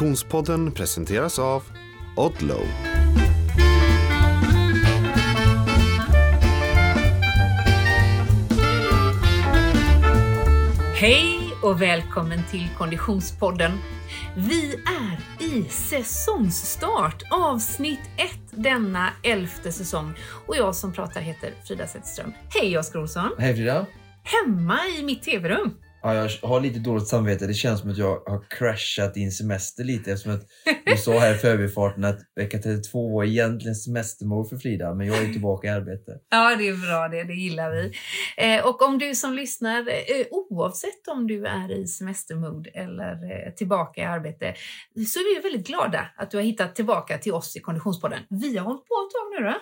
Konditionspodden presenteras av Odlow. Hej och välkommen till Konditionspodden. Vi är i säsongsstart, avsnitt 1 denna elfte säsong. Och jag som pratar heter Frida Zetterström. Hej Oskar Olsson! Hej Frida! Hemma i mitt tv-rum. Ja, jag har lite dåligt samvete. Det känns som att jag har crashat din semester lite eftersom att du sa här i förbifarten att vecka 32 var egentligen semestermål för Frida, men jag är tillbaka i arbete. Ja, det är bra det. Det gillar vi. Eh, och om du som lyssnar, eh, oavsett om du är i semestermood eller eh, tillbaka i arbete, så är vi väldigt glada att du har hittat tillbaka till oss i Konditionspodden. Vi har hållit på ett tag nu då.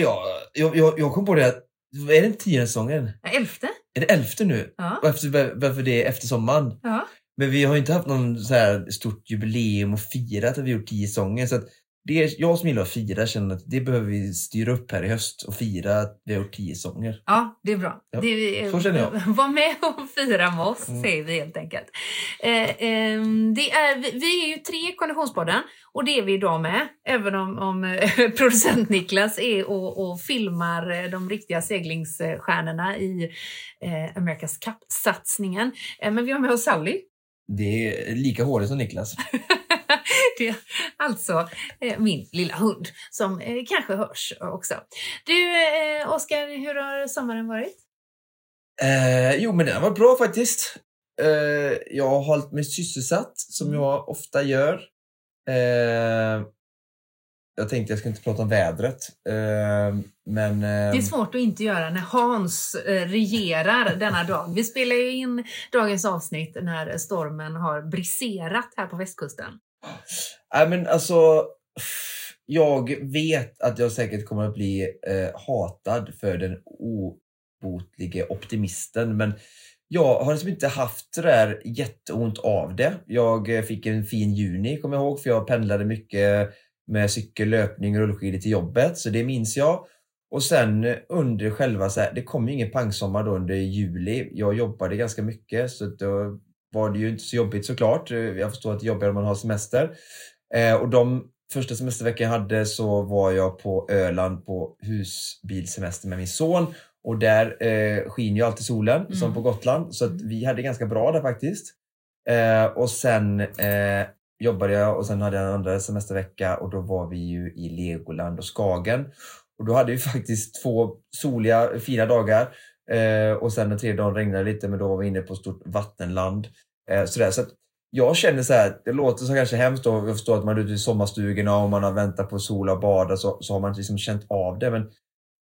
Ja, jag, jag, jag kom på det att, är det inte tionde säsongen? Elfte? Är det elfte nu? Ja. Och Efter, varför det är efter sommaren? ja. Men vi har ju inte haft någon så här stort jubileum och firat att vi gjort tio säsonger. Så att det är, jag som gillar att fira känner att det behöver vi styra upp här i höst och fira att vi har gjort tio säsonger. Ja, det är bra. Ja, det så känner jag. Var med och fira med oss, Mm. säger vi helt enkelt. Eh, ehm, det är, vi, vi är ju tre i Konditionspodden och det är vi idag med. Även om, om eh, producent Niklas är och, och filmar eh, de riktiga seglingsstjärnorna i eh, America's Cup-satsningen. Eh, men vi har med oss Sally. Det är lika hårigt som Niklas. det är alltså eh, min lilla hund som eh, kanske hörs också. Du, eh, Oskar, hur har sommaren varit? Eh, jo, men den har varit bra faktiskt. Eh, jag har hållit mig sysselsatt, som Mm. jag ofta gör. Eh, jag tänkte jag ska inte prata om vädret, men... Det är svårt att inte göra när Hans regerar denna dag. Vi spelar ju in dagens avsnitt när stormen har briserat här på västkusten. Nej, men alltså... Jag vet att jag säkert kommer att bli eh, hatad för den obotlige optimisten, men jag har liksom inte haft det där jätteont av det. Jag eh, fick en fin juni, kommer jag ihåg, för jag pendlade mycket med cykel, löpning, och rullskidor till jobbet, så det minns jag. Och sen under själva, så här, det kom ju ingen pangsommar då under juli. Jag jobbade ganska mycket, så då var det ju inte så jobbigt såklart. Eh, Jag förstår att det är jobbigare om man har semester. Eh, och de första semesterveckan jag hade så var jag på Öland på husbilsemester med min son. Och där eh, skiner ju alltid solen Mm. som på Gotland. Så att vi hade ganska bra där faktiskt. Eh, och sen eh, jobbade jag och sen hade jag en andra semestervecka och då var vi ju i Legoland och Skagen. Och då hade vi faktiskt två soliga, fina dagar. Eh, och sen den tredje dagen regnade det lite men då var vi inne på stort vattenland. Eh, sådär. Så jag känner så här, det låter så kanske hemskt då, jag förstår att man är ute i sommarstugorna och man har väntat på sol och bada så, så har man liksom känt av det. Men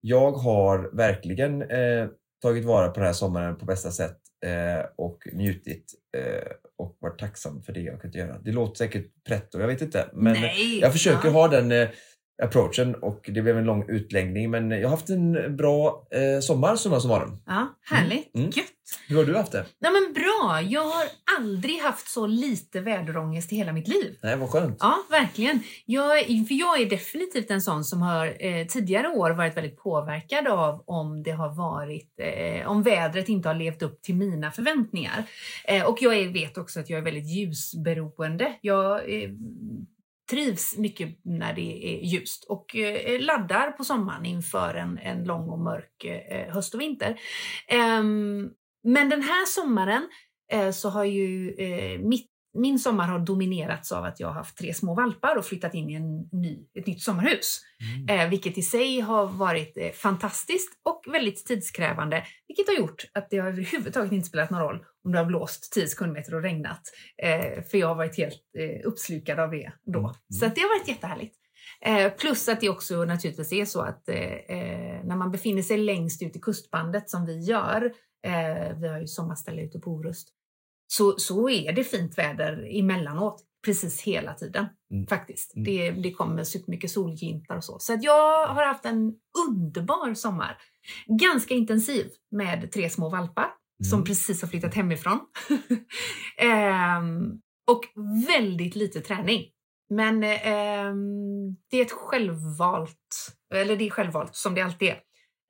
jag har verkligen eh, tagit vara på den här sommaren på bästa sätt eh, och njutit eh, och varit tacksam för det jag kunnat göra. Det låter säkert pretto, jag vet inte. Men Nej! jag försöker Ja. ha den eh, approachen och det blev en lång utläggning men jag har haft en bra eh, sommar summa summarum. Ja, härligt. Mm. Gött. Hur har du haft det? Nej, men bra. Jag har aldrig haft så lite väderångest i hela mitt liv. Nej, vad skönt. Ja, verkligen. Jag, för jag är definitivt en sån som har eh, tidigare år varit väldigt påverkad av om det har varit, eh, om vädret inte har levt upp till mina förväntningar. Eh, och jag är, vet också att jag är väldigt ljusberoende. Jag eh, trivs mycket när det är ljust och eh, laddar på sommaren inför en, en lång och mörk eh, höst och vinter. Ehm, men den här sommaren eh, så har ju mitt min sommar har dominerats av att jag har haft tre små valpar och flyttat in i en ny, ett nytt sommarhus. Eh, vilket i sig har varit eh, fantastiskt och väldigt tidskrävande. Vilket har gjort att det har överhuvudtaget inte spelat någon roll om det har blåst 10 sekundmeter och regnat. Eh, för jag har varit helt eh, uppslukad av det då. Mm. Så det har varit jättehärligt. Eh, plus att det också naturligtvis är så att eh, när man befinner sig längst ut i kustbandet som vi gör, vi har ju sommarställe ute på Orust, så, så är det fint väder emellanåt precis hela tiden. Mm. Faktiskt. Mm. Det, det kommer supermycket solglimtar och så. Så att jag har haft en underbar sommar. Ganska intensiv med tre små valpar som Mm. precis har flyttat hemifrån. Ehm, och väldigt lite träning. Men ehm, det är ett självvalt, eller det är självvalt som det alltid är.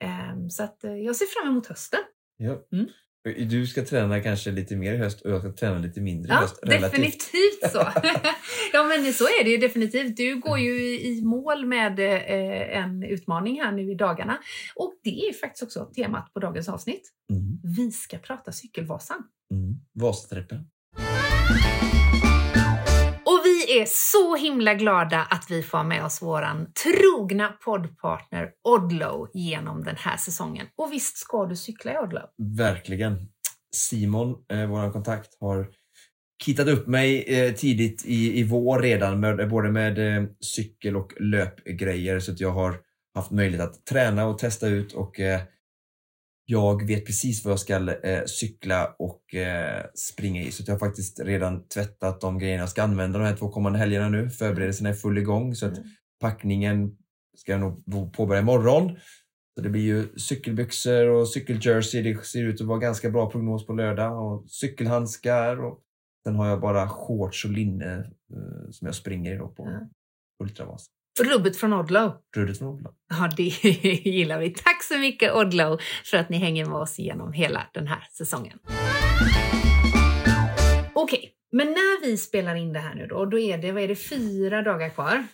Ehm, så att eh, jag ser fram emot hösten. Ja. Du ska träna kanske lite mer i höst och jag ska träna lite mindre i Ja, höst. relativt. definitivt så. ja, men så är det ju definitivt. Du går ju i mål med eh, en utmaning här nu i dagarna. Och det är faktiskt också temat på dagens avsnitt. Mm. Vi ska prata Cykelvasan. Mm. Vasatrippen. Vi är så himla glada att vi får ha med oss våran trogna poddpartner Odlow genom den här säsongen. Och visst ska du cykla i Odlow? Verkligen. Simon, eh, vår kontakt, har kittat upp mig eh, tidigt i, i vår redan, med, både med eh, cykel och löpgrejer, så att jag har haft möjlighet att träna och testa ut och eh, jag vet precis vad jag ska eh, cykla och eh, springa i. Så jag har faktiskt redan tvättat de grejerna jag ska använda de här två kommande helgerna nu. Förberedelserna är full igång så att Mm. packningen ska jag nog påbörja imorgon. Så det blir ju cykelbyxor och cykeljersey. Det ser ut att vara ganska bra prognos på lördag. Och cykelhandskar. Och sen har jag bara shorts och linne eh, som jag springer i på Ja. Ultravas. Rubbet från Odlow. Ruddet från Odla. Ja, det gillar vi. Tack så mycket Odlow för att ni hänger med oss genom hela den här säsongen. Okej, men när vi spelar in det här nu då, då är det, vad är det, fyra dagar kvar?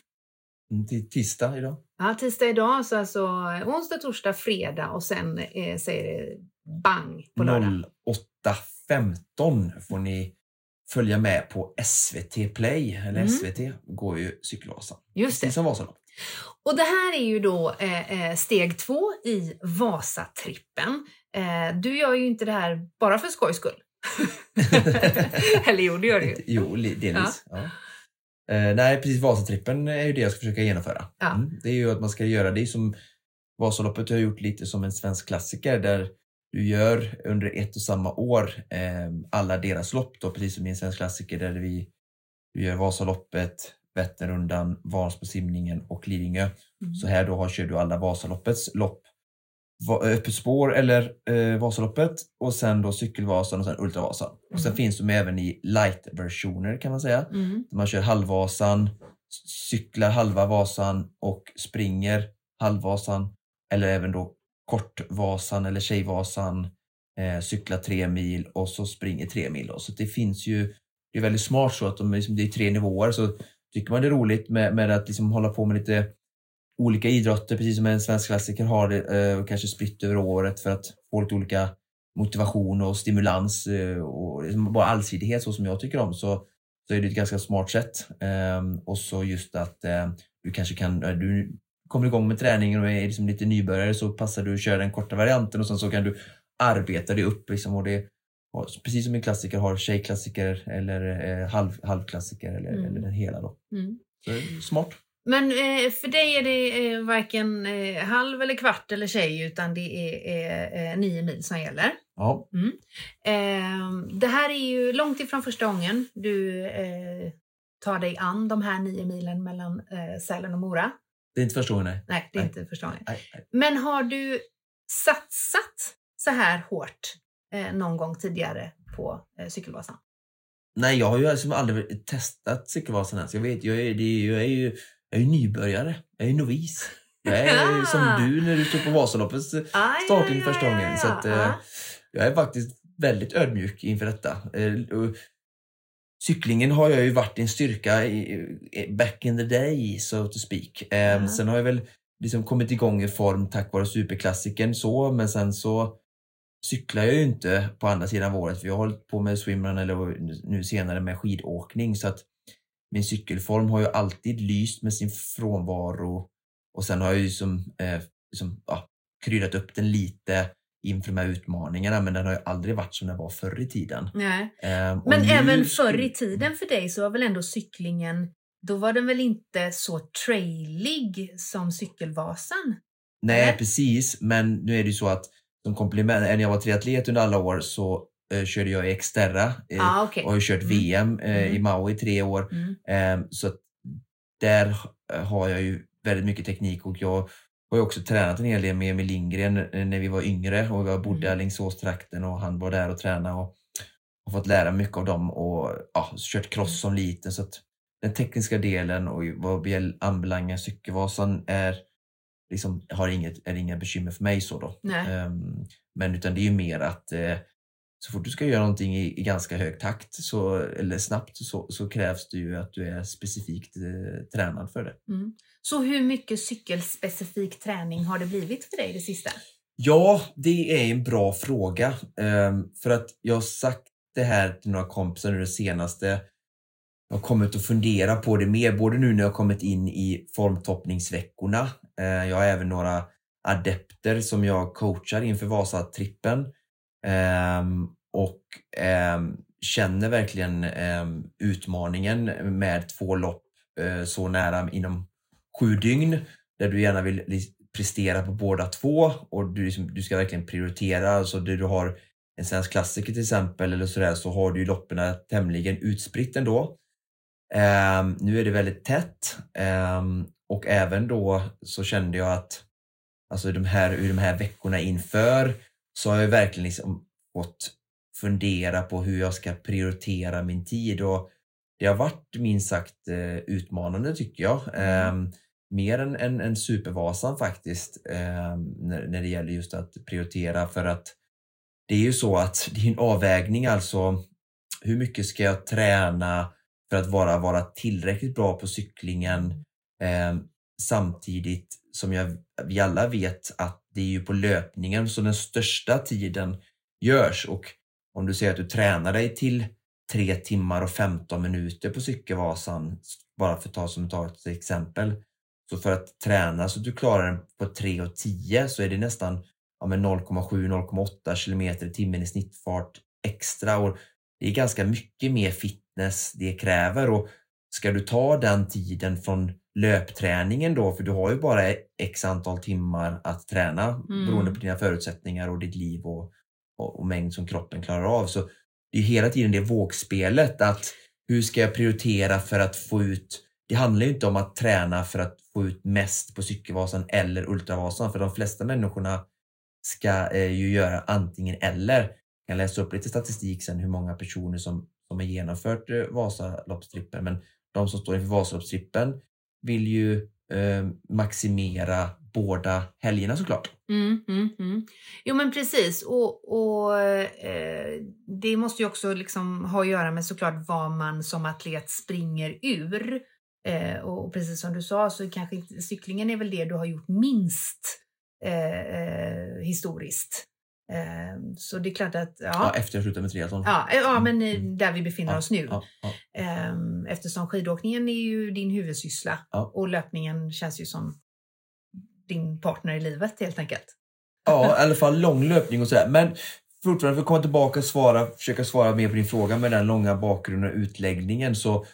Mm, Till tisdag idag. Ja, tisdag idag, så alltså onsdag, torsdag, fredag och sen eh, säger det bang på lördag. 08.15 får ni följa med på SVT Play. Eller Mm. SVT går ju Cykelvasan. Just det. Som Vasalopp. Och det här är ju då eh, eh, steg två i Vasatrippen. Eh, du gör ju inte det här bara för skojs skull. Eller jo, det gör du ju. Jo, delvis. Ja. Eh, nej, precis. Vasatrippen är ju det jag ska försöka genomföra. Ja. Mm. Det är ju att man ska göra det som Vasaloppet har gjort lite som en svensk klassiker där du gör under ett och samma år eh, alla deras lopp då, precis som i en svensk klassiker där vi du gör Vasaloppet, Vätternrundan, Vansbrosimningen och Lidingö. Mm. Så här då har, kör du alla Vasaloppets lopp. Va- Öppet spår eller eh, Vasaloppet och sen då Cykelvasan och sen Ultravasan. Och sen Mm. finns de även i light-versioner kan man säga. Mm. Man kör halvvasan, cyklar halva Vasan och springer halvvasan. Eller även då kortvasan eller tjejvasan. Eh, cyklar tre mil och så springer tre mil. Då. Så det finns ju, det är väldigt smart så att de, liksom, det är tre nivåer. Så tycker man det är roligt med, med att liksom hålla på med lite olika idrotter, precis som en svensk klassiker har det, eh, och kanske spritt över året för att få lite olika motivation och stimulans eh, och liksom bara allsidighet så som jag tycker om så, så är det ett ganska smart sätt. Ehm, och så just att eh, du kanske kan, eh, du kommer igång med träningen och är liksom lite nybörjare så passar du att köra den korta varianten och sen så kan du arbeta dig upp. Liksom, och det, och precis som en klassiker har tjejklassiker eller eh, halv, halvklassiker eller, Mm. eller den hela. Då. Mm. Så smart. Men eh, för dig är det eh, varken eh, halv eller kvart eller tjej utan det är nio mil som gäller. Ja, Eh, det här är ju långt ifrån första gången du tar dig an de här nio milen mellan Sälen och Mora. Det är inte första gången. Nej. Nej, det är Nej. inte första gången. Nej, nej. Men har du satsat så här hårt eh, någon gång tidigare på eh, Cykelvasan? Nej, jag har ju liksom aldrig testat Cykelvasan ens. Jag vet, jag är, det jag är ju jag är ju nybörjare. Jag är ju novis. Jag är som du när du stod på Vasaloppets Aj, startlinje första gången. Så att, eh, jag är faktiskt väldigt ödmjuk inför detta. Eh, och Cyklingen har jag ju varit en styrka i, back in the day, so to speak. Ja. Sen har jag väl liksom kommit igång i form tack vare superklassiken så, men sen så cyklar jag ju inte på andra sidan året jag har hållit på med swimrun eller nu senare med skidåkning så att min cykelform har ju alltid lyst med sin frånvaro och sen har jag ju som, eh, liksom, ja, kryddat upp den lite inför de här utmaningarna men den har ju aldrig varit som den var förr i tiden. Nej. Ehm, Men nu även förr i tiden för dig så var väl ändå cyklingen, då var den väl inte så trailig som Cykelvasan? Nej, Eller? precis. Men nu är det ju så att som komplement, när jag var triatlet under alla år så eh, körde jag i Xterra eh, ah, okej. och har kört Mm. VM eh, i Mm. Maui i tre år. Mm. Ehm, så där har jag ju väldigt mycket teknik och jag har ju också tränat en hel del med Emil Lindgren eh, när vi var yngre och jag bodde i Mm. Alingsåstrakten och han var där och tränade och har fått lära mycket av dem och ja, kört cross som liten så den tekniska delen och vad anbelangar cykelvasan är liksom, har inget, är inga bekymmer för mig så då. Ehm, men utan det är ju mer att eh, så fort du ska göra någonting i, i ganska hög takt så, eller snabbt så, så krävs det ju att du är specifikt eh, tränad för det. Mm. Så hur mycket cykelspecifik träning har det blivit för dig det sista? Ja, det är en bra fråga. Ehm, för att jag har sagt det här till några kompisar nu det senaste. Jag har kommit att fundera på det mer, både nu när jag kommit in i formtoppningsveckorna. Ehm, jag har även några adepter som jag coachar inför Vasatrippen. Ehm, och känner verkligen utmaningen med två lopp eh, så nära inom sju dygn där du gärna vill prestera på båda två och du, liksom, du ska verkligen prioritera. Alltså du har en svensk klassiker till exempel eller sådär så har du ju loppen tämligen utspritt ändå. Um, nu är det väldigt tätt um, och även då så kände jag att alltså de här, ur de här veckorna inför så har jag verkligen liksom fått fundera på hur jag ska prioritera min tid och det har varit minst sagt uh, utmanande tycker jag. Um, mer än, än, än Supervasan faktiskt eh, när, när det gäller just att prioritera. För att det är ju så att det är en avvägning alltså hur mycket ska jag träna för att vara, vara tillräckligt bra på cyklingen eh, samtidigt som jag, vi alla vet att det är ju på löpningen som den största tiden görs. Och om du säger att du tränar dig till 3 timmar och 15 minuter på Cykelvasan, bara för att ta som ett exempel, så för att träna så att du klarar den på 3 och 10 så är det nästan ja, 0,7-0,8 km i timmen i snittfart extra. Och det är ganska mycket mer fitness det kräver. Och ska du ta den tiden från löpträningen då, för du har ju bara x antal timmar att träna mm. beroende på dina förutsättningar och ditt liv och, och, och mängd som kroppen klarar av. Så det är hela tiden det vågspelet att hur ska jag prioritera för att få ut det handlar ju inte om att träna för att få ut mest på Cykelvasan eller Ultravasan för de flesta människorna ska eh, ju göra antingen eller. Jag kan läsa upp lite statistik sen hur många personer som, som har genomfört eh, Vasaloppstrippen men de som står inför Vasaloppstrippen vill ju eh, maximera båda helgerna såklart. Mm, mm, mm. Jo men precis och, och eh, det måste ju också liksom ha att göra med såklart vad man som atlet springer ur. Eh, och precis som du sa så kanske inte, cyklingen är väl det du har gjort minst eh, eh historiskt. Eh, så det är klart att... Ja, ja efter jag slutade med triathlon. Ja, eh, ja men mm. där vi befinner ja, oss nu. Ja, ehm, eftersom skidåkningen är ju din huvudsyssla och löpningen känns ju som din partner i livet helt enkelt. Ja, i alla fall lång löpning och sådär. Men fortfarande för att komma tillbaka och svara, försöka svara mer på din fråga med den långa bakgrunden och utläggningen så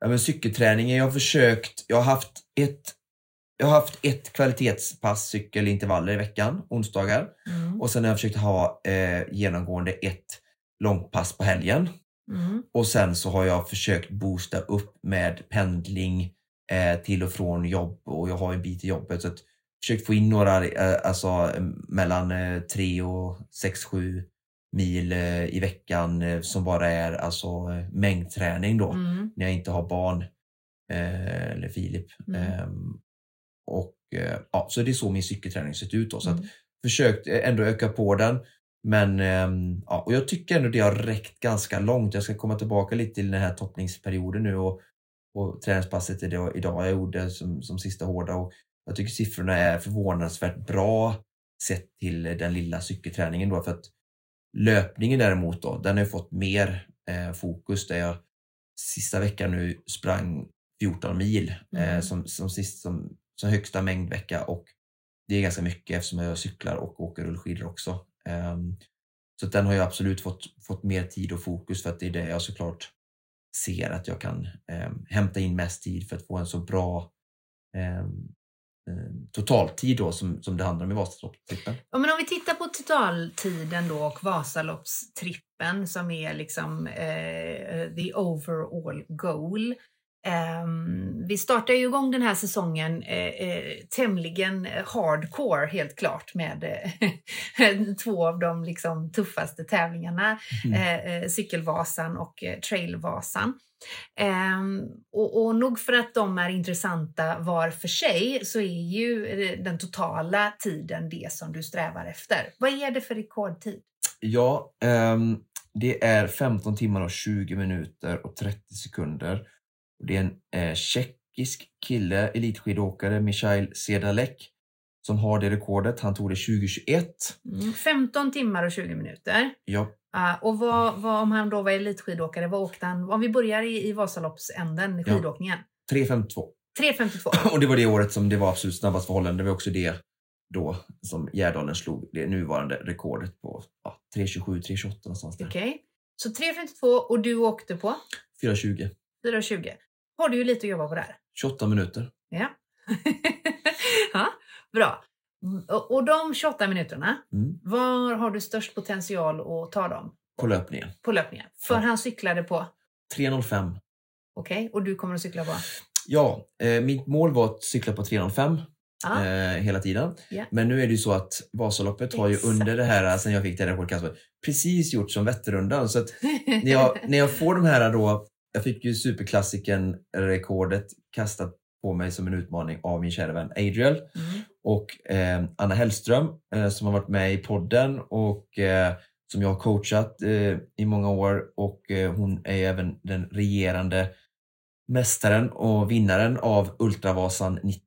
ja, men cykelträningen, jag har försökt, jag har haft ett jag har haft ett kvalitetspass cykelintervaller i veckan, onsdagar. Mm. Och sen har jag försökt ha eh, genomgående ett långpass på helgen. Mm. Och sen så har jag försökt boosta upp med pendling eh, till och från jobb och jag har en bit i jobbet. Så att försökt få in några, eh, alltså mellan eh, 3 och 6, 7 mil eh, i veckan eh, som bara är alltså mängdträning då mm. när jag inte har barn eh, eller Filip. Mm. Ehm, och ja, Så det är så min cykelträning sett ut. Då. Så mm. att, försökt ändå öka på den. Men ehm, ja, och jag tycker ändå det har räckt ganska långt. Jag ska komma tillbaka lite till den här toppningsperioden nu och, och träningspasset idag jag gjorde som, som sista hårda. Och jag tycker siffrorna är förvånansvärt bra sett till den lilla cykelträningen. Då, för att Löpningen däremot då, den har fått mer eh, fokus där jag sista veckan nu sprang 14 mil eh, mm. som, som, sist, som, som högsta mängdvecka och det är ganska mycket eftersom jag cyklar och åker rullskidor också. Um, så den har jag absolut fått, fått mer tid och fokus för att det är det jag såklart ser att jag kan um, hämta in mest tid för att få en så bra um, Eh, totaltid då som, som det handlar om i Vasaloppstrippen. Ja, men om vi tittar på totaltiden då och Vasaloppstrippen som är liksom eh, the overall goal. Eh, vi startar ju igång den här säsongen eh, eh tämligen hardcore helt klart med eh, två av de liksom, tuffaste tävlingarna, mm. Cykelvasan och Trailvasan. Um, och, och nog för att de är intressanta var för sig så är ju eh, den totala tiden det som du strävar efter. Vad är det för rekordtid? Ja, um, det är 15 timmar och 20 minuter och 30 sekunder. Det är en eh, tjeckisk kille, elitskidåkare, Michail Sedalek, som har det rekordet. Han tog det 2021. Mm. 15 timmar och 20 minuter. Ja, Uh, och vad, vad, om han då var elitskidåkare, vad åkte han? Om vi börjar i, i Vasaloppsänden, i Ja. skidåkningen. 3.52. 3.52. Och det var det året som det var absolut snabbast för Holland. Det var också det då som Gärdalen slog det nuvarande rekordet på ja, 3.27, 3.28 någonstans där. Okej. Så 3.52 och du åkte på 4.20. 4.20. Har du ju lite att jobba på där. 28 minuter. Ja. ja, bra. Och, de 28 minuterna, Mm. var har du störst potential att ta dem? På löpningen. På löpningen. För Ja. han cyklade på, 3.05. okej, och du kommer att cykla på? Ja, eh, mitt mål var att cykla på 3.05 Ja. eh, hela tiden. Ja. Men nu är det ju så att Vasaloppet har ju Exakt. under det här, sen jag fick det här rekordet, precis gjort som Vätternrundan. Så att när jag, när jag får de här då, jag fick ju superklassiken rekordet kastat på mig som en utmaning av min kära vän Adriel Mm och eh, Anna Hellström eh, som har varit med i podden och eh, som jag har coachat eh, i många år. Och eh, hon är även den regerande mästaren och vinnaren av Ultravasan 90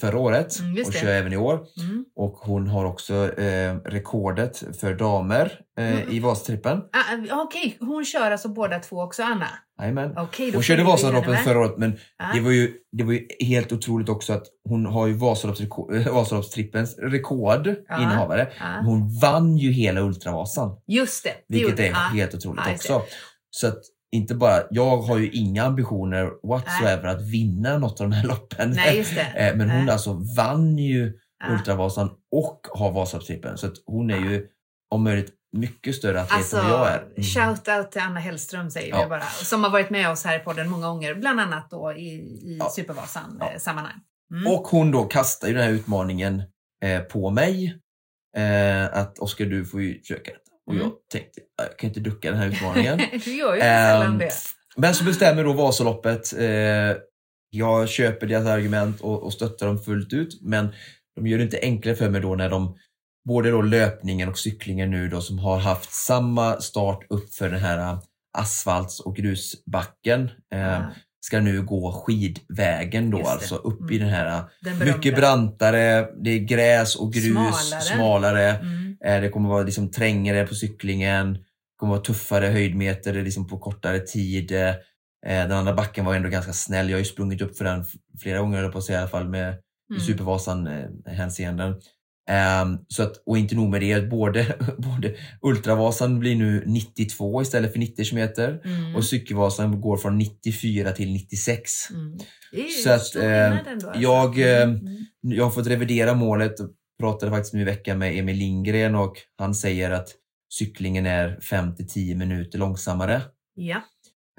förra året Mm, och kör även i år. Mm. Och hon har också eh, rekordet för damer eh, Mm. i Vasatrippen. Ah, okej, hon kör alltså båda två också, Anna? Jajamän. Då Hon körde Vasaloppet förra året men Ja. det var, ju, det var ju helt otroligt också att hon har ju eh, Vasaloppstrippens rekord Ja. innehavare. Men Hon vann ju hela Ultravasan, Just det. det vilket är ja. helt otroligt också. Så att inte bara, jag har ju inga ambitioner whatsoever att vinna något av de här loppen. Nej. Eh, Men hon Nej. alltså vann ju Ja. Ultravasan och har Vasaloppstrippen. Så att hon är ju om möjligt mycket större atlet Alltså, än jag är. Mm. shout out till Anna Hellström säger Ja. vi bara. Som har varit med oss här i podden många gånger, bland annat då i, i Ja. Supervasan Ja. eh. Mm. Och hon då kastar ju den här utmaningen eh, på mig. Eh, att Oskar du får ju försöka. Och Mm. jag tänkte, "Ja, jag kan inte ducka den här utmaningen. du gör ju sällan Ehm, det. Men så bestämmer då Vasaloppet. Eh, jag köper deras argument och, och stöttar dem fullt ut. Men de gör det inte enklare för mig då när de både då löpningen och cyklingen nu då som har haft samma start upp för den här eh, asfalts och grusbacken. Eh, Ja, ska nu gå skidvägen då, alltså upp i Mm. den här den berömda. mycket brantare, det är gräs och grus, Smalare. smalare. Mm. Eh, Det kommer vara liksom trängre på cyklingen, det kommer vara tuffare höjdmeter är liksom på kortare tid. Eh, Den andra backen var ändå ganska snäll. Jag har ju sprungit upp för den flera gånger, på att säga, i alla fall med Mm. Supervasan eh, hänseenden. Ehm, så att, och inte nog med det, både, både Ultravasan blir nu 92 istället för 90 kilometer Mm. och Cykelvasan går från 94 till 96. Mm. Det är ju Så att, eh, ändå, alltså. jag, eh, Mm. Jag har fått revidera målet pratade faktiskt nu i veckan med Emil Lindgren och han säger att cyklingen är 5-10 minuter långsammare. Ja,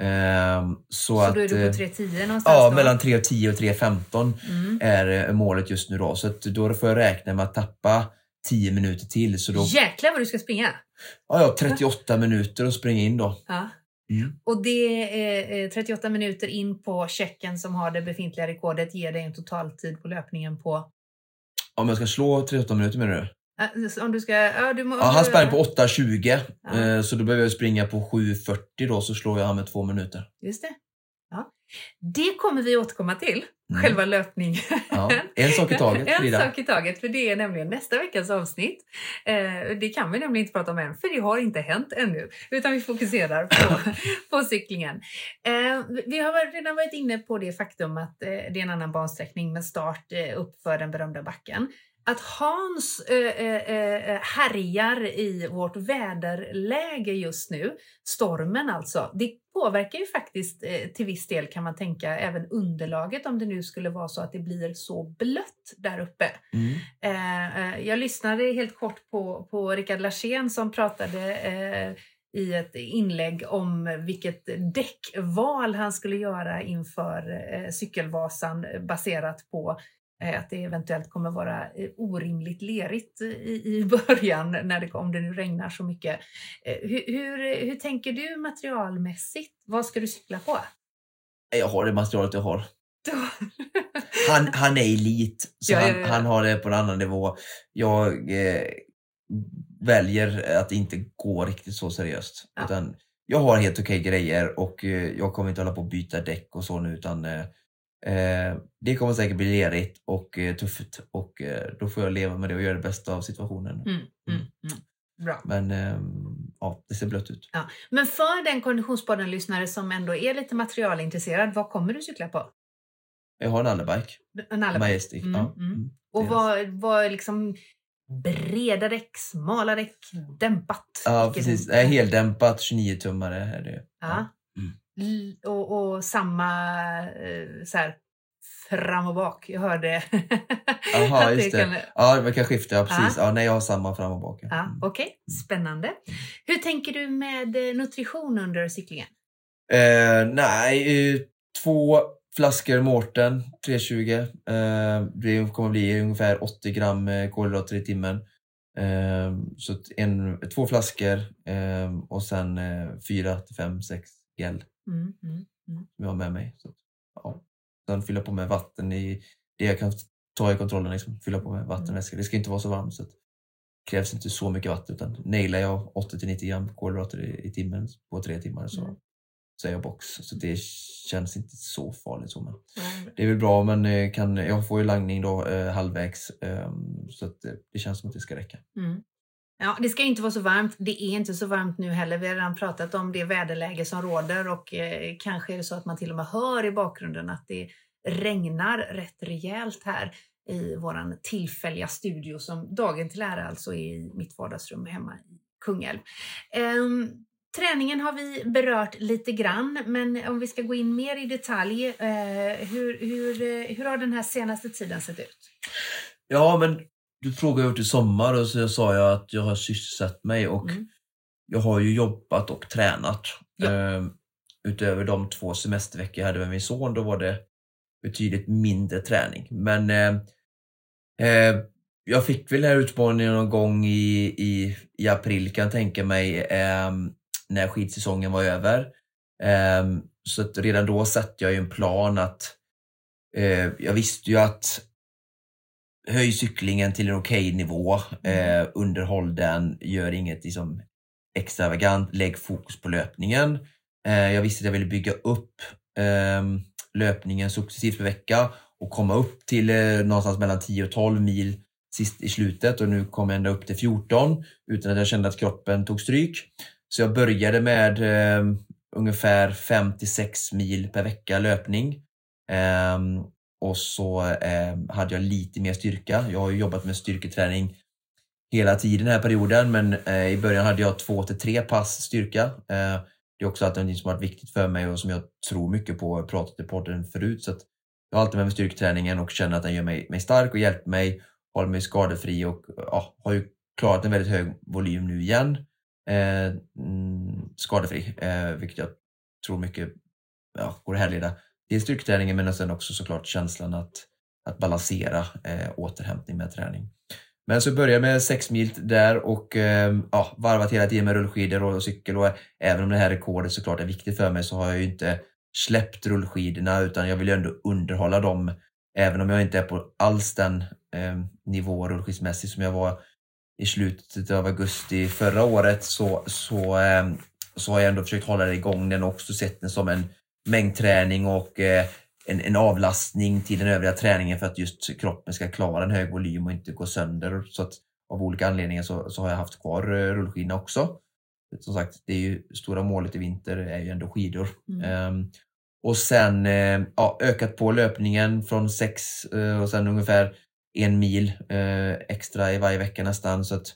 Ehm, så, så att, då är du eh, på 3.10 någonstans Ja, då? mellan 3.10 och 3.15 Mm. är eh, målet just nu då. Så att då får jag räkna med att tappa 10 minuter till. Så då, Jäklar vad du ska springa! ja, ja, 38 minuter att springa in då. Ja. Mm. Och det är eh, 38 minuter in på checken som har det befintliga rekordet ger dig en totaltid på löpningen på... Om jag ska slå 38 minuter menar du? Äh, om du ska... Ja, du må, Ja, han sprang på 8.20 Ja. eh, så då behöver jag springa på 7.40 då så slår jag han med två minuter. Just det. Det kommer vi återkomma till, Mm. själva löpningen. Ja, en sak i taget en Frida. sak i taget, för det är nämligen nästa veckas avsnitt. Eh, det kan vi nämligen inte prata om än, för det har inte hänt ännu. Utan vi fokuserar på, på cyklingen. Eh, vi har redan varit inne på det faktum att eh, det är en annan bansträckning med start eh, upp för den berömda backen. Att Hans eh, eh, härjar i vårt väderläge just nu, stormen alltså, det påverkar ju faktiskt eh, till viss del kan man tänka även underlaget om det nu skulle vara så att det blir så blött där uppe. Mm. Eh, eh, jag lyssnade helt kort på, på Rickard Larsén som pratade i ett inlägg om vilket däckval han skulle göra inför Cykelvasan baserat på att det eventuellt kommer vara eh, orimligt lerigt i, i början när det, om det nu regnar så mycket. Eh, hur, hur, hur tänker du materialmässigt? Vad ska du cykla på? Jag har det materialet jag har. Han, han är elit, så Ja, ja, han, ja. han har det på en annan nivå. Jag, eh, väljer att inte gå riktigt så seriöst. Ja. Utan jag har helt okej grejer och eh, jag kommer inte hålla på att byta däck och så nu utan eh, eh, det kommer säkert bli lerigt och eh, tufft och eh, då får jag leva med det och göra det bästa av situationen. Mm, mm, mm. Bra. Men ehm, ja, det ser blött ut. Ja. Men för den Konditionspodden-lyssnare som ändå är lite materialintresserad, vad kommer du cykla på? Jag har en allerbike. En Majestic. Mm, ja. mm. Mm. Och vad, vad liksom breda däck, smala däck, dämpat? Ja, precis. Nej, heldämpat 29-tummare är det. Ja. Mm. Och, och samma eh, så här, fram och bak. Jag hörde Jaha, att just det. kan- Ja, man kan skifta. Ja, precis. Ja. nej, jag har samma fram och bak. ja. Ja, Mm. Okej, spännande. Hur tänker du med eh, nutrition under cyklingen? Eh, nej, eh, två flaskor Mårten 320. Eh, det kommer bli ungefär 80 gram kolhydrater i timmen. Eh, så en, två flaskor och sen fyra till fem, sex gel Mm, mm. som jag har med mig. Så, ja. Sen fylla på med vatten i det jag kan ta i kontrollen. Liksom. Fylla på med vattenvätska. Det ska inte vara så varmt så det krävs inte så mycket vatten utan nailar jag 80-90 gram kolhydrater i, i timmen på tre timmar så, Mm. så är jag box. Så det känns inte så farligt. Så, men Mm. det är väl bra men eh, kan, jag får ju langning då eh, halvvägs ehm, så att eh, det känns som att det ska räcka. Ja, det ska inte vara så varmt. Det är inte så varmt nu heller. Vi har redan pratat om det väderläge som råder och eh, kanske är det så att man till och med hör i bakgrunden att det regnar rätt rejält här i våran tillfälliga studio som dagen till ära alltså är i mitt vardagsrum hemma i Kungälv. Ehm, träningen har vi berört lite grann, men om vi ska gå in mer i detalj, eh, hur, hur, eh, hur har den här senaste tiden sett ut? Ja men du frågade hur till sommar och så sa jag att jag har sysselsatt mig och Mm. jag har ju jobbat och tränat. Ja. Ehm, utöver de två semesterveckor jag hade med min son, då var det betydligt mindre träning. Men eh, eh, jag fick väl den här utmaningen någon gång i, i, i april kan jag tänka mig, ehm, när skidsäsongen var över. Ehm, så redan då satte jag ju en plan att eh, jag visste ju att höj cyklingen till en okej nivå, eh, underhåll den, gör inget liksom, extravagant, lägg fokus på löpningen. Eh, jag visste att jag ville bygga upp eh, löpningen successivt per vecka och komma upp till eh, någonstans mellan 10 och 12 mil sist i slutet och nu kom jag ända upp till 14 utan att jag kände att kroppen tog stryk. Så jag började med eh, ungefär 5 till 6 mil per vecka löpning. Och så eh, hade jag lite mer styrka. Jag har ju jobbat med styrketräning hela tiden den här perioden men eh, i början hade jag två till tre pass styrka. Eh, det är också alltid något som har varit viktigt för mig och som jag tror mycket på. Jag har pratat i podden förut så att jag har alltid med mig styrketräningen och känner att den gör mig, mig stark och hjälper mig, håller mig skadefri och ja, har ju klarat en väldigt hög volym nu igen. Eh, mm, skadefri, eh, vilket jag tror mycket ja, går att härleda till styrketräningen men sen också såklart känslan att, att balansera eh, återhämtning med träning. Men så började jag med 6 mil där och eh, ja, varvat hela tiden med rullskidor och cykel. Och även om det här rekordet såklart är viktigt för mig så har jag ju inte släppt rullskidorna utan jag vill ju ändå underhålla dem. Även om jag inte är på alls den eh, nivå rullskidsmässigt som jag var i slutet av augusti förra året så, så, eh, så har jag ändå försökt hålla det igång. Den och också sett den som en mängdträning och eh, en, en avlastning till den övriga träningen för att just kroppen ska klara en hög volym och inte gå sönder. Så att av olika anledningar så, så har jag haft kvar eh, rullskidorna också. Som sagt, det är ju stora målet i vinter är ju ändå skidor. Mm. Ehm, och sen eh, ja, ökat på löpningen från sex och sen ungefär en mil extra i varje vecka nästan. Så att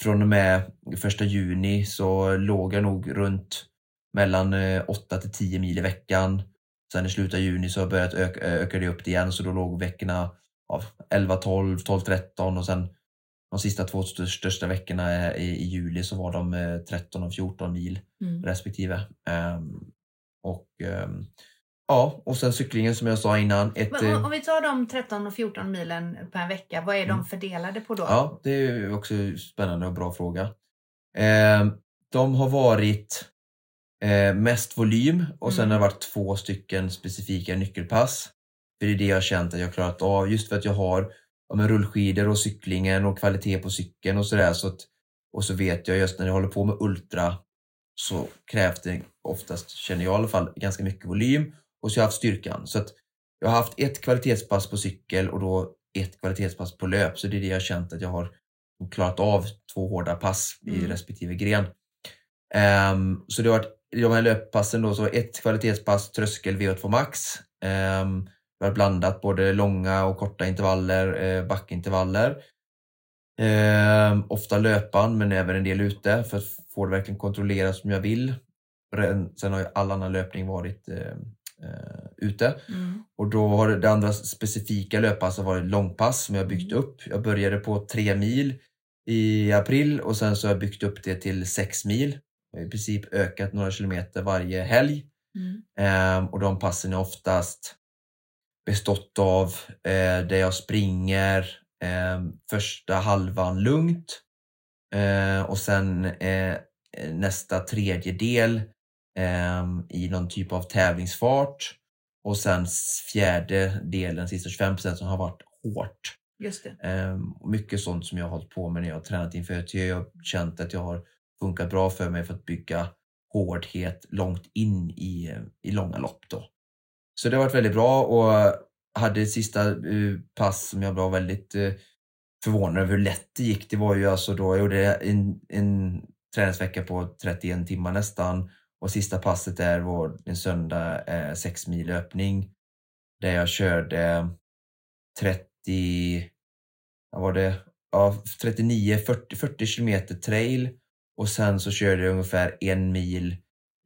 från och med första juni så låg jag nog runt mellan eh, 8 till 10 mil i veckan. Sen i slutet av juni så har jag börjat öka, öka det upp det igen så då låg veckorna ja, 11, 12, 12, 13 och sen de sista två stö- största veckorna eh, i, i juli så var de eh, 13 och 14 mil Mm. respektive. Ehm, och ehm, ja, och sen cyklingen som jag sa innan. Ett, Men om, eh, om vi tar de 13 och 14 milen per vecka, vad är de Mm. fördelade på då? Ja, det är också en spännande och bra fråga. Eh, de har varit eh, mest volym och sen Mm. har det varit två stycken specifika nyckelpass. För det är det jag har känt att jag har klarat av just för att jag har ja, men rullskidor och cyklingen och kvalitet på cykeln och sådär. Så att Och så vet jag just när jag håller på med ultra så krävs det oftast, känner jag i alla fall, ganska mycket volym och så har jag haft styrkan. Så att jag har haft ett kvalitetspass på cykel och då ett kvalitetspass på löp. Så det är det jag har känt att jag har klarat av två hårda pass i Mm. respektive gren. Ehm, så det har varit i de här löppassen då, så ett kvalitetspass tröskel VO2 max. Um, vi har blandat både långa och korta intervaller, eh, backintervaller. Ehm, ofta löpan men även en del ute för att få det verkligen kontrollerat som jag vill. Sen har ju all annan löpning varit eh, eh, ute. Mm. Och då har det andra specifika löppasset varit långpass som jag byggt Mm. upp. Jag började på tre mil i april och sen så har jag byggt upp det till sex mil. I princip ökat några kilometer varje helg. Mm. Ehm, och de passen är oftast bestått av eh, där jag springer ehm, första halvan lugnt eh, och sen eh, nästa tredjedel ehm, i någon typ av tävlingsfart och sen fjärde delen, sista 25% som har varit hårt. Just det. Ehm, mycket sånt som jag har hållit på med när jag har tränat inför. Jag har känt att jag har funkat bra för mig för att bygga hårdhet långt in i, i långa lopp. Då. Så det har varit väldigt bra och hade sista eh, pass som jag var väldigt eh, förvånad över hur lätt det gick. Det var ju alltså då jag gjorde en, en träningsvecka på 31 timmar nästan och sista passet där var en söndag eh, 6 mil löpning där jag körde 30, vad var det? Ja, 39, 40, 40 kilometer trail och sen så körde jag ungefär en mil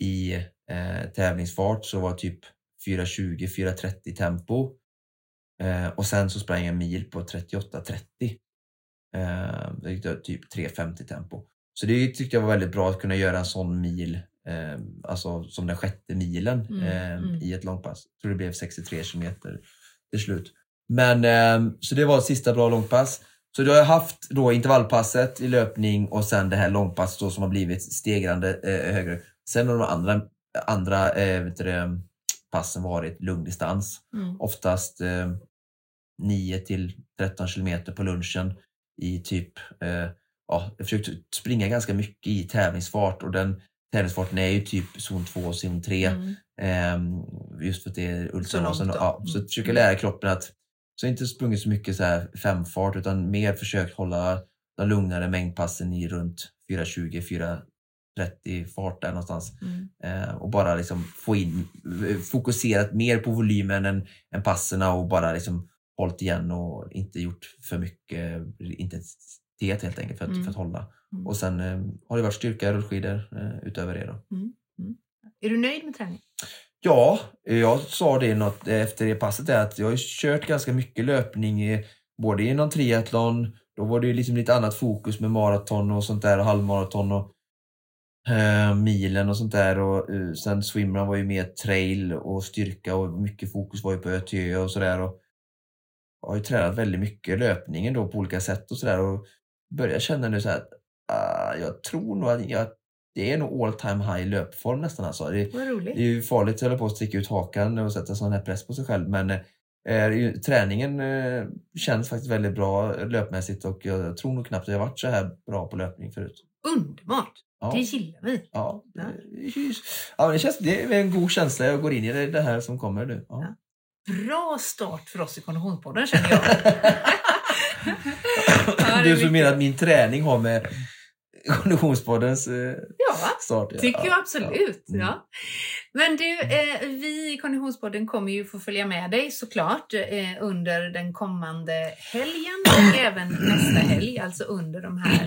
i eh, tävlingsfart så var typ 4.20-4.30 tempo. Eh, och sen så sprang jag en mil på 38.30. Eh, det gick typ 3.50 tempo. Så det tyckte jag var väldigt bra att kunna göra en sån mil, eh, alltså som den sjätte milen Mm, eh, mm. i ett långpass. Jag tror det blev 63 kilometer till slut. Men eh, så det var ett sista bra långpass. Så då har jag haft då intervallpasset i löpning och sen det här långpasset då som har blivit stegrande eh, högre. Sen har de andra, andra eh, vet du, passen varit lungdistans. Mm. Oftast eh, 9 till 13 kilometer på lunchen i typ, eh, ja, jag försökte springa ganska mycket i tävlingsfart och den tävlingsfarten är ju typ zon 2 och zon 3. Mm. Ehm, just för att det är då. Ja, så Mm. försöka lära kroppen att så inte sprungit så mycket så här femfart utan mer försökt hålla de lugnare mängdpassen i runt 4.20, 4.30 fart där någonstans. Mm. Eh, och bara liksom få in, eh, fokuserat mer på volymen än, än passerna och bara liksom hållit igen och inte gjort för mycket intensitet helt enkelt för att, Mm. för att hålla. Mm. Och sen eh, har det varit styrka, rullskidor eh, utöver det då. Är du nöjd med träning? Ja, jag sa det något eh, efter det passet där att jag har kört ganska mycket löpning både inom triathlon, då var det ju liksom lite annat fokus med maraton och sånt där och halvmaraton och eh, milen och sånt där och eh, sen swimrun var ju mer trail och styrka och mycket fokus var ju på ÖTÖ och sådär och jag har ju tränat väldigt mycket löpningen då på olika sätt och sådär och börjar känna nu så här att ah, jag tror nog att jag, det är nog all time high löpform nästan alltså. Det, det är ju farligt att hålla på att sticka ut hakan och sätta sån här press på sig själv men eh, träningen eh, känns faktiskt väldigt bra löpmässigt och jag tror nog knappt att jag varit så här bra på löpning förut. Underbart! Ja, Det gillar vi. ja, Ja. det- ja det, känns, det är en god känsla jag går in i det, här som kommer nu. Ja. Bra start för oss i Konditionspodden känner jag. Du som menar att min träning har med Konditionspoddens eh, Ja, start göra? tycker Ja, jag absolut. Mm. Ja. Men du, eh, vi i Konditionspodden kommer ju få följa med dig såklart eh, under den kommande helgen och även nästa helg, alltså under de här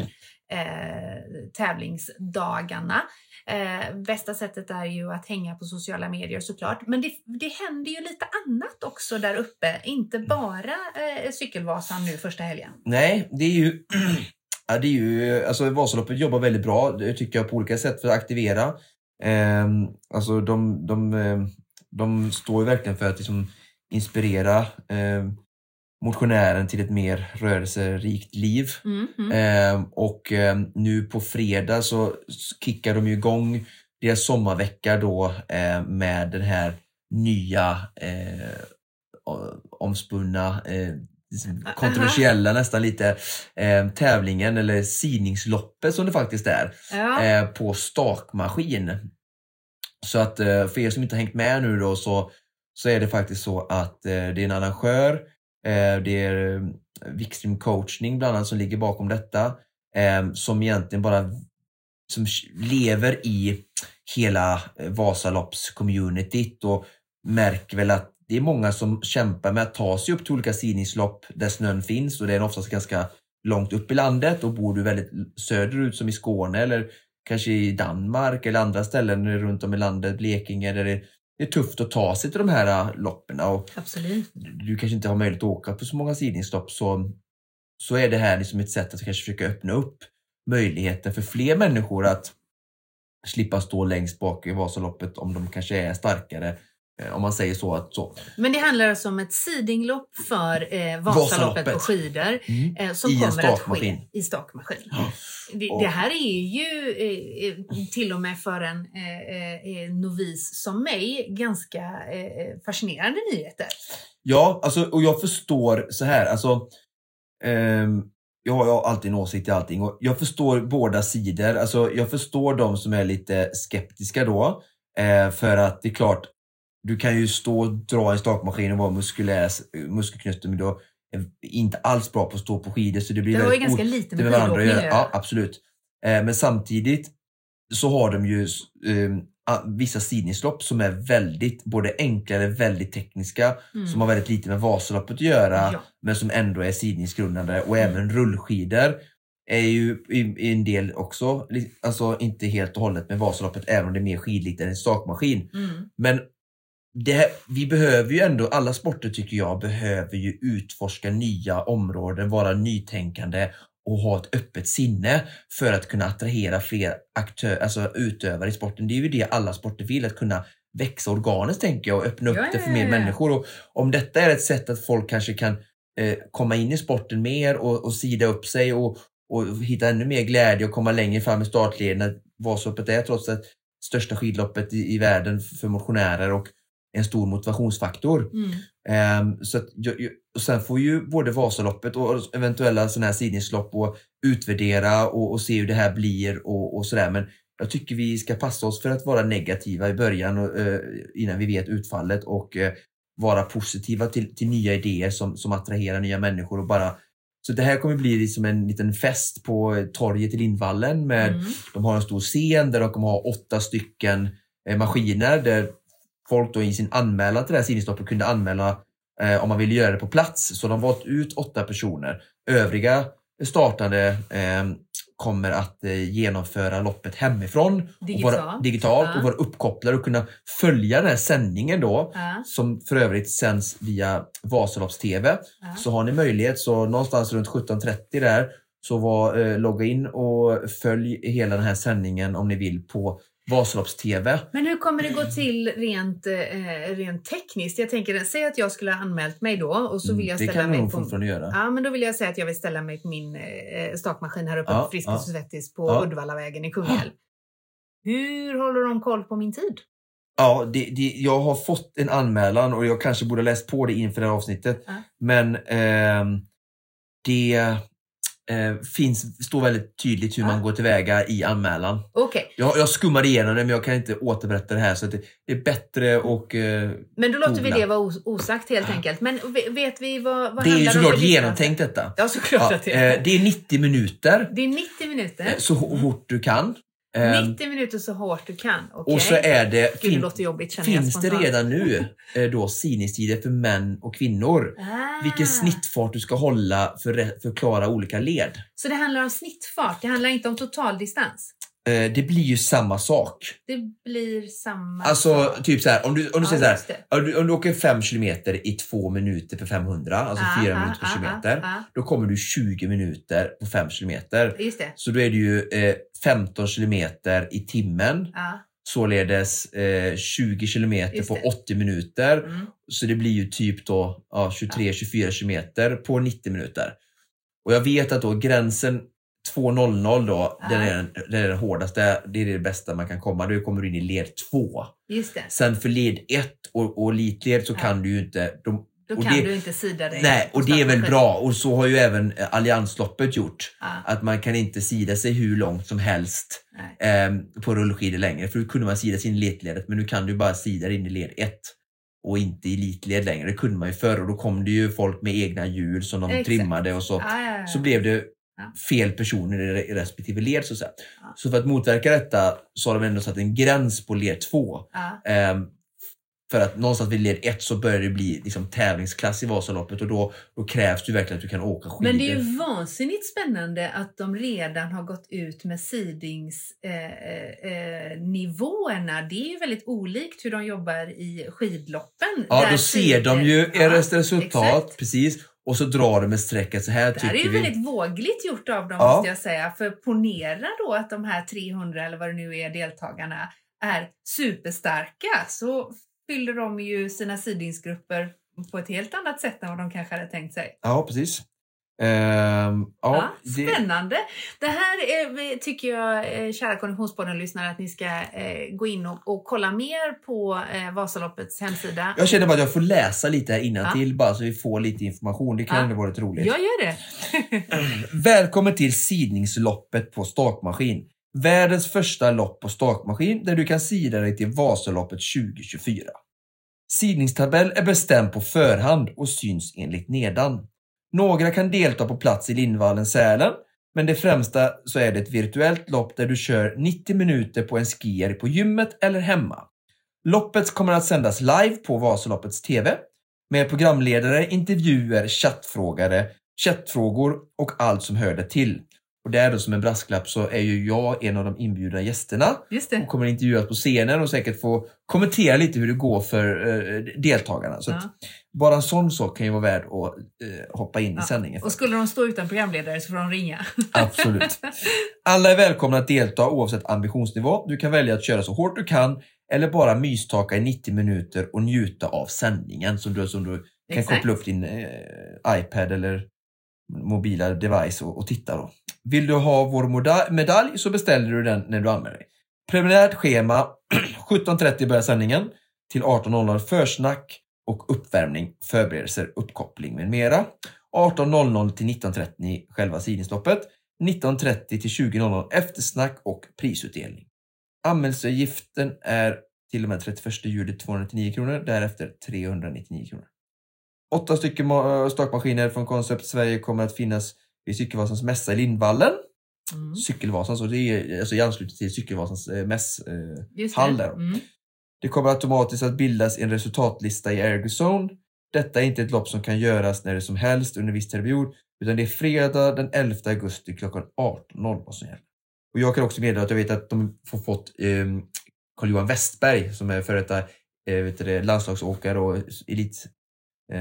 eh, tävlingsdagarna. Eh, bästa sättet är ju att hänga på sociala medier såklart. Men det, det händer ju lite annat också där uppe. Inte bara eh, Cykelvasan nu första helgen. Nej, det är ju... Ja, det är ju alltså Vasaloppet jobbar väldigt bra, det tycker jag, på olika sätt för att aktivera. Ehm, alltså de, de, eh, de står ju verkligen för att liksom inspirera eh, motionären till ett mer rörelserikt liv. Mm, mm. Ehm, och ehm, nu på fredag så kickar de ju igång deras sommarvecka då eh, med den här nya eh, omspunna eh, kontroversiella nästan lite eh, tävlingen eller sidningsloppet som det faktiskt är Ja. eh, på stakmaskin. Så att eh, för er som inte har hängt med nu då så, så är det faktiskt så att eh, det är en arrangör, eh, det är eh, Wikström coachning bland annat som ligger bakom detta. Som egentligen bara som lever i hela Vasalopps-communityt och märker väl att det är många som kämpar med att ta sig upp till olika sidningslopp där snön finns och det är oftast ganska långt upp i landet och bor du väldigt söderut som i Skåne eller kanske i Danmark eller andra ställen runt om i landet, Blekinge, där det är tufft att ta sig till de här äh, loppen och Absolut. du kanske inte har möjlighet att åka på så många sidningslopp så, så är det här liksom ett sätt att kanske försöka öppna upp möjligheten för fler människor att slippa stå längst bak i Vasaloppet om de kanske är starkare. Eh, Om man säger så. Att så. Men det handlar alltså om ett sidinglopp för eh, Vasaloppet på skidor Mm. eh, som I kommer att ske i stakmaskin. Ja. Det, det här är ju eh, eh, till och med för en eh, eh, novis som mig ganska eh, fascinerande nyheter. Ja, alltså, och jag förstår så här. Alltså, ehm, jag har alltid en åsikt i allting och jag förstår båda sidor. Alltså, jag förstår de som är lite skeptiska då. Eh, för att det är klart, du kan ju stå och dra en stakmaskin och vara muskulär, muskelknutten men du är inte alls bra på att stå på skidor. Så det blir Det väldigt ganska lite med varandra att. Ja, absolut. Eh, men samtidigt så har de ju eh, a- vissa sidningslopp som är väldigt, både enklare, väldigt tekniska, Mm. som har väldigt lite med Vasaloppet att göra, Ja. men som ändå är sidningsgrundande. Och även rullskidor är ju i, i en del också, alltså inte helt och hållet med Vasaloppet, även om det är mer skidlikt än en stakmaskin. Mm. Men det, vi behöver ju ändå, alla sporter tycker jag behöver ju utforska nya områden, vara nytänkande och ha ett öppet sinne för att kunna attrahera fler aktör, alltså utövare i sporten. Det är ju det alla sporter vill, att kunna växa organiskt tänker jag och öppna upp Ja, det för mer ja, ja. människor. Och om detta är ett sätt att folk kanske kan eh, komma in i sporten mer och, och sida upp sig och, och hitta ännu mer glädje och komma längre fram i startleden. Vasaloppet är trots allt största skidloppet i, i världen för motionärer och en stor motivationsfaktor. Mm. Ehm, så att, och sen får ju både Vasaloppet och eventuella sådana här sidningslopp och utvärdera och, och se hur det här blir och, och sådär. Men jag tycker vi ska passa oss för att vara negativa i början och, eh, innan vi vet utfallet och eh, vara positiva till, till nya idéer som, som attraherar nya människor och bara så det här kommer bli som en liten fest på torget i Lindvallen med Mm. de har en stor scen där de kommer ha åtta stycken eh, maskiner där folk då i sin anmälan till det här sidningsloppet kunde anmäla eh, om man ville göra det på plats. Så de har valt ut åtta personer. Övriga startande eh, kommer att eh, genomföra loppet hemifrån. Och vara, Digitalt. digitalt Ja. och vara uppkopplade och kunna följa den här sändningen då. Ja. Som för övrigt sänds via Vasalopps-TV. Ja. Så har ni möjlighet så någonstans runt 17.30 där så var, eh, logga in och följ hela den här sändningen om ni vill på Vasalopps-TV. Men hur kommer det gå till rent, eh, rent tekniskt? Jag tänker, säg att jag skulle ha anmält mig då och så vill jag Mm, det ställa kan mig nog på... fortfarande göra. Ja, men då vill jag säga att jag vill ställa mig på min eh, stakmaskin här uppe Ja, på Friskis ja. och Svettis på Ja. Uddevallavägen i Kungälv. Hur håller de koll på min tid? Ja, det, det, jag har fått en anmälan och jag kanske borde ha läst på det inför det här avsnittet. Men ehm, det eh, finns, står väldigt tydligt hur Ja. man går tillväga i anmälan. Okej, Jag, jag skummar igenom det men jag kan inte återberätta det här så det, det är bättre och eh, men då låter vi Googla. det vara os- osagt helt enkelt. Men ve- vet vi vad, vad det är ju såklart genomtänkt detta. Ja, såklart Ja, att det är. eh, det är 90 minuter, Det är 90 minuter. eh, så hårt du kan. Eh, 90 minuter så hårt du kan. Okej. och så är det, Gud, det låter jobbigt känner jag finns det redan nu eh, då sidningstider för män och kvinnor. Ah. Vilken snittfart du ska hålla för att förklara olika led. Så det handlar om snittfart, det handlar inte om totaldistans? Eh, det blir ju samma sak. Det blir samma Alltså sak. typ så här, om du, om du Ja, säger så här, om du, om du åker 5 kilometer i 2 minuter på 500, alltså Ah, 4 ah, minuter per ah, kilometer, ah, ah. då kommer du 20 minuter på 5 kilometer. Just det. Så då är det ju eh, 15 kilometer i timmen, således eh, 20 kilometer på det. 80 minuter. Mm. Så det blir ju typ då ja, 23-24 kilometer på 90 minuter. Och jag vet att då gränsen 2.00 då, Ja. den är, den- den är den hårdaste. Det är det bästa man kan komma. Då kommer du in i led 2. Just det. Sen för led 1 och, och elitled så Ja. kan du ju inte, de, Då kan det- du inte sida dig. Nej, och det är väl bra. Och så har ju även eh, Alliansloppet gjort. Ja, Att man kan inte sida sig hur långt som helst eh, på rullskidor längre. För då kunde man sida sig in i elitledet, men nu kan du bara sida dig in i led 1 och inte i elitled längre. Det kunde man ju förr och då kom det ju folk med egna hjul som de Exakt. trimmade och så. Så blev det. Fel personer i re- i respektive led så att. Så för att motverka detta så har de ändå satt en gräns på led 2. Ja. Ehm, för att någonstans vid led 1 så börjar det bli liksom tävlingsklass i Vasaloppet och då, då krävs det verkligen att du kan åka skidor. Men det är ju vansinnigt spännande att de redan har gått ut med sidningsnivåerna. Eh, eh, nivåerna. det är ju väldigt olikt hur de jobbar i skidloppen. Ja, då ser de ju Ja, resultat, exakt. precis. Och så drar de ett streck så här Det här är ju vi. väldigt vågligt gjort av dem Ja. måste jag säga. För ponera då att de här 300 eller vad det nu är deltagarna är superstarka så fyller de ju sina sidningsgrupper på ett helt annat sätt än vad de kanske hade tänkt sig. Ja, precis. Ehm, ja, Ja, det, spännande! Det här är, tycker jag, eh, kära Konditionspodden-lyssnare, att ni ska eh, gå in och, och kolla mer på eh, Vasaloppets hemsida. jag känner bara att jag får läsa lite här innan Ja. bara så vi får lite information. Det kan Ja. ändå vara roligt. Jag gör det! Välkommen till sidningsloppet på stakmaskin. Världens första lopp på stakmaskin där du kan sida dig till Vasaloppet 2024. Sidningstabell är bestämd på förhand och syns enligt nedan. Några kan delta på plats i Lindvallen, Sälen, men det främsta så är det ett virtuellt lopp där du kör 90 minuter på en skier på gymmet eller hemma. Loppet kommer att sändas live på Vasaloppets TV med programledare, intervjuer, chattfrågare, chattfrågor och allt som hör det till. Och där då som en brasklapp så är ju jag en av de inbjudna gästerna Just och det. kommer intervjuas på scenen och säkert få kommentera lite hur det går för eh, deltagarna. Så Ja. bara en sån sak kan ju vara värd att eh, hoppa in Ja. i sändningen. För. Och skulle de stå utan programledare så får de ringa. Absolut. Alla är välkomna att delta oavsett ambitionsnivå. Du kan välja att köra så hårt du kan eller bara mystaka i 90 minuter och njuta av sändningen som du, som du kan Exakt. koppla upp din eh, iPad eller mobila device och, och titta då. Vill du ha vår medalj så beställer du den när du anmäler dig. Preliminärt schema 17.30 börjar sändningen till 18.00 försnack och uppvärmning, förberedelser, uppkoppling med mera. 18.00 till 19.30 själva sidningsloppet. 19.30 till 20.00 eftersnack och prisutdelning. Anmälningsavgiften är till och med 31 juli 299 kronor, därefter 399 kronor. Åtta stycken äh, stakmaskiner från Concept Sverige kommer att finnas vid Cykelvasans mässa i Lindvallen. Mm. Cykelvasans, och det är alltså i anslutning till Cykelvasans eh, mäss. Eh. Mm. det kommer automatiskt att bildas en resultatlista i Ergozone. Detta är inte ett lopp som kan göras när det som helst under viss period, utan det är fredag den 11 augusti klockan 18.00 vad som gäller. Och jag kan också meddela att jag vet att de har fått eh, Carl-Johan Westberg som är före detta eh, landslagsåkare och elit eh,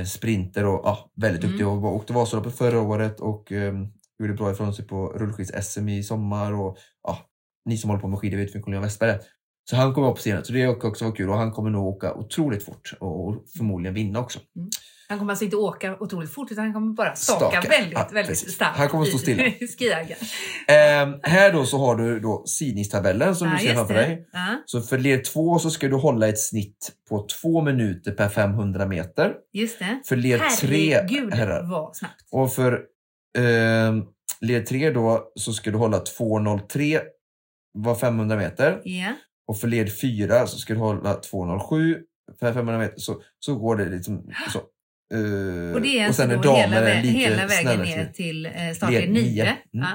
sprinter och ja, väldigt Mm. duktig och var- åkte Vasaloppet förra året och eh, gjorde bra ifrån sig på rullskids-SM i sommar och ja, ni som håller på med skidor vet vem Carl-Johan Westberg är. Så han kommer upp på scenen, så det är också vara kul och han kommer nog åka otroligt fort och förmodligen vinna också. Han kommer alltså inte åka otroligt fort utan han kommer bara staka, Staka. väldigt, Ja, väldigt precis. starkt. Han kommer stå stilla. i skiagen. Eh, här då så har du då sidningstabellen som Ja, du ser framför det. dig. Ja, Så för led 2 så ska du hålla ett snitt på 2 minuter per 500 meter. just det. För led 3 Herregud herrar. vad snabbt. Och för eh, led 3 då så ska du hålla 2.03 var 500 meter. Ja. Och för led 4 så ska du hålla 2.07 per 500 meter. Så, så går det liksom så. Eh, Och det är alltså sen då damer hela, är hela vägen ner till- eh, startled Led 9. nio. Mm. Ja.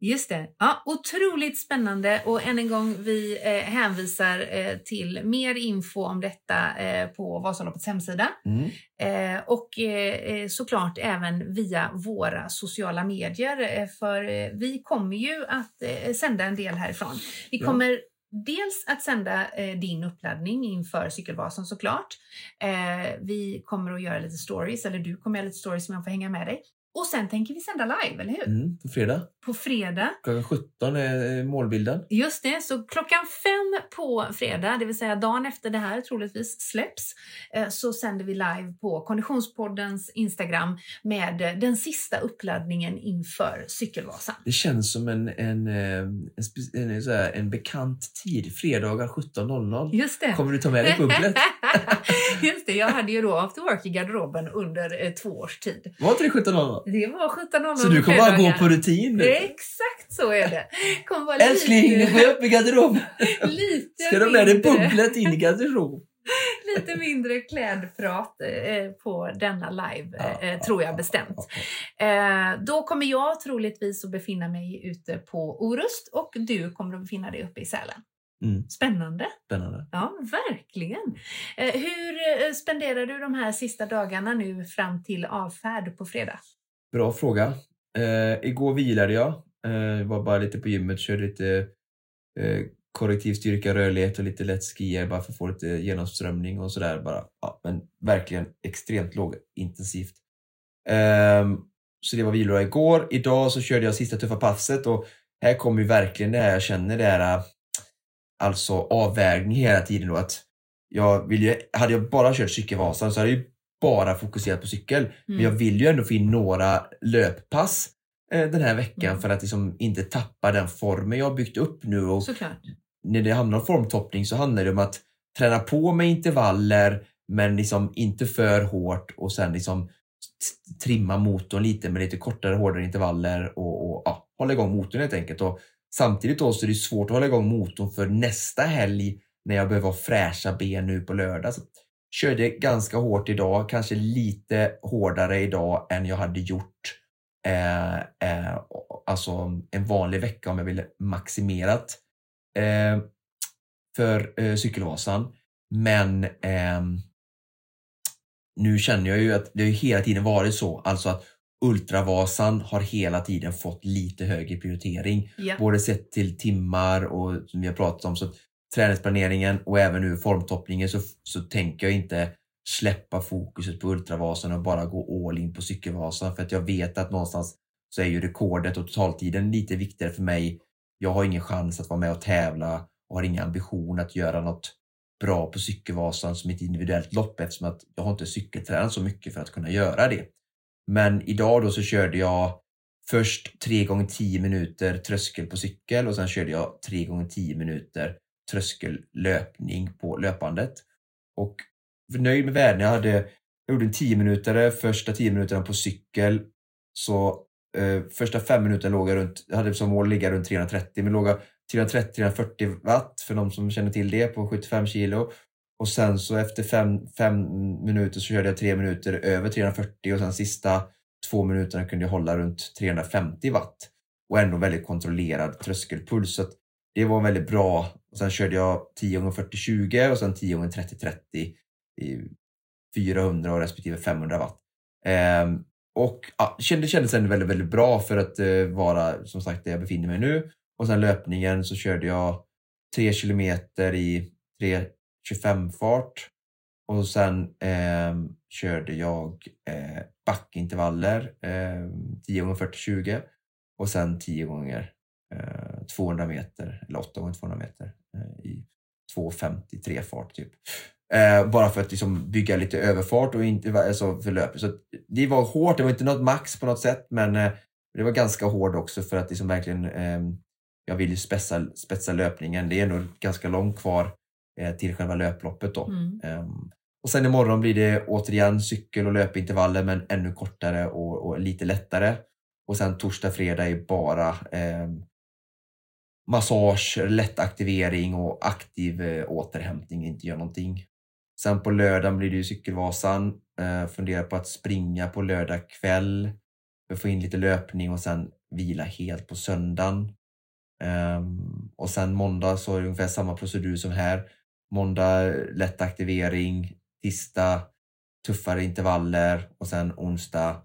Just det. Ja, otroligt spännande och än en gång vi eh, hänvisar eh, till mer info om detta eh, på Vasaloppets hemsida. Mm. Eh, och eh, såklart även via våra sociala medier. För vi kommer ju att sända en del härifrån. Vi kommer dels att sända eh, din uppladdning inför Cykelvasan såklart. Eh, vi kommer att göra lite stories, eller du kommer göra lite stories som jag får hänga med dig. Och sen tänker vi sända live, eller hur? Mm, på fredag på fredag. Klockan 17 är målbilden. Just det, så klockan fem på fredag, det vill säga dagen efter det här troligtvis släpps, eh, så sänder vi live på Konditionspoddens Instagram med eh, den sista uppladdningen inför Cykelvasan. Det känns som en, en, eh, en, en, här, en bekant tid. Fredagar 17.00. Just det. Kommer du ta med dig bubblet? Just det, jag hade ju då after work i garderoben under eh, två års tid. Var inte det 17.00? Det var 17.00 Så du kommer bara gå på rutin? Exakt så är det. Kommer vara Älskling, nu får jag upp i garderoben. lite Ska du ha med dig bubblet in i garderoben? lite mindre klädprat eh, på denna live, eh, tror jag ja, bestämt. Eh, då kommer jag troligtvis att befinna mig ute på Orust och du kommer att befinna dig uppe i Sälen. Mm, Spännande! spännande. Ja, verkligen. Eh, hur eh, spenderar du de här sista dagarna nu fram till avfärd på fredag? Bra fråga. Eh, igår vilade jag. Eh, var bara lite på gymmet, körde lite eh, korrektiv styrka, rörlighet och lite lätt skier bara för att få lite genomströmning och sådär. Bara, ja, men verkligen extremt lågintensivt. Ehm, så det var vilodag igår. Idag så körde jag sista tuffa passet och här kommer ju verkligen det här jag känner det här alltså avvägning hela tiden då att jag vill ju, hade jag bara kört cykelvasan så hade jag ju bara fokuserat på cykel. Men jag vill ju ändå få in några löppass eh, den här veckan Mm. för att liksom inte tappa den formen jag har byggt upp nu. Och Såklart. när det handlar om formtoppning så handlar det om att träna på med intervaller men liksom inte för hårt och sen liksom trimma motorn lite med lite kortare, hårdare intervaller och, och ja, hålla igång motorn helt enkelt. Och samtidigt då så är det svårt att hålla igång motorn för nästa helg när jag behöver ha fräscha ben nu på lördag. Så körde ganska hårt idag, kanske lite hårdare idag än jag hade gjort eh, eh, alltså en vanlig vecka om jag ville maximerat eh, för eh, cykelvasan. Men ehm, nu känner jag ju att det har hela tiden varit så, alltså att Ultravasan har hela tiden fått lite högre prioritering. Ja. Både sett till timmar och som vi har pratat om, så träningsplaneringen och även nu formtoppningen så, så tänker jag inte släppa fokuset på Ultravasan och bara gå all in på Cykelvasan för att jag vet att någonstans så är ju rekordet och totaltiden lite viktigare för mig. Jag har ingen chans att vara med och tävla och har ingen ambition att göra något bra på Cykelvasan som ett individuellt lopp eftersom att jag har inte cykeltränat så mycket för att kunna göra det. Men idag då så körde jag först 3 gånger 10 minuter tröskel på cykel och sen körde jag 3 gånger 10 minuter tröskellöpning på löpandet. Och var nöjd med värdena. Jag, hade, jag gjorde en 10 minuter första 10 minuterna på cykel. Så eh, första fem minuterna låg jag runt, jag hade som mål att ligga runt 330 men låg jag 330-340 watt för de som känner till det på 75 kilo. Och sen så efter fem minuter så körde jag tre minuter över 340 och sen sista två minuterna kunde jag hålla runt 350 watt. Och ändå väldigt kontrollerad tröskelpuls. Så att det var väldigt bra. Och sen körde jag 10 gånger 40-20 och sen 10 gånger 30-30 i 400 och respektive 500 watt. Ehm, och ja, det kändes- ändå väldigt, väldigt bra för att eh, vara som sagt där jag befinner mig nu. Och sen löpningen så körde jag 3 kilometer i 3.25 fart. Och sen ehm, körde jag eh, backintervaller, eh, 10 gånger 40-20 och sen 10 gånger 200 meter, eller 8 gånger 200 meter eh, i 2.53 fart typ. Eh, bara för att liksom bygga lite överfart och inte alltså för löpet. Så det var hårt, det var inte något max på något sätt men eh, det var ganska hårt också för att liksom verkligen eh, jag vill ju spetsa, spetsa löpningen. Det är ändå ganska långt kvar eh, till själva löploppet då. Mm. Ehm, och sen imorgon blir det återigen cykel och löpintervaller men ännu kortare och, och lite lättare. Och sen torsdag, fredag är bara massage, lätt aktivering och aktiv eh, återhämtning, inte gör någonting. Sen på lördagen blir det ju cykelvasan. Eh, fundera på att springa på lördag kväll. Få in lite löpning och sen vila helt på söndagen. Ehm, och sen måndag så är det ungefär samma procedur som här. Måndag eh, lätt aktivering, tisdag tuffare intervaller och sen onsdag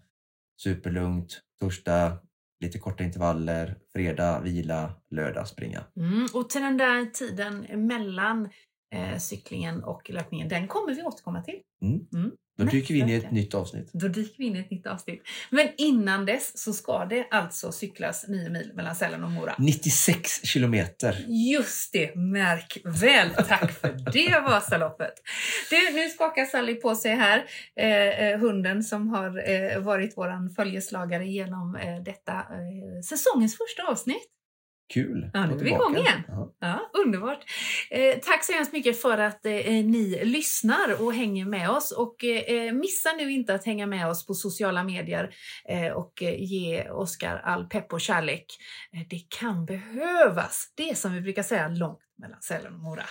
superlugnt, torsdag lite korta intervaller, fredag vila, lördag springa. Mm. Och till den där tiden mellan eh, cyklingen och löpningen, den kommer vi återkomma till. Mm. Då dyker vi in i ett Nästa nytt avsnitt. Då dyker vi in i ett nytt avsnitt. Men innan dess så ska det alltså cyklas 9 mil mellan Sälen och Mora. 96 kilometer. Just det, märk väl. Tack för det Vasaloppet. Du, nu skakar Sally på sig här. Eh, eh, hunden som har eh, varit våran följeslagare genom eh, detta eh, säsongens första avsnitt. Kul! Ja, nu är vi igång igen. Ja. Ja, underbart. Eh, tack så hemskt mycket för att eh, ni lyssnar och hänger med oss. Och eh, missa nu inte att hänga med oss på sociala medier eh, och eh, ge Oskar all pepp och kärlek. Eh, det kan behövas. Det är som vi brukar säga, långt mellan Sälen och Mora.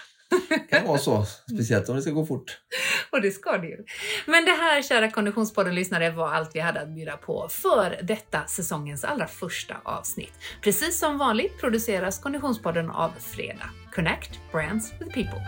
Det kan vara så, speciellt om det ska gå fort. Och det ska det ju. Men det här, kära Konditionspodden-lyssnare, var allt vi hade att bjuda på för detta säsongens allra första avsnitt. Precis som vanligt produceras Konditionspodden av Fredag. Connect Brands with People.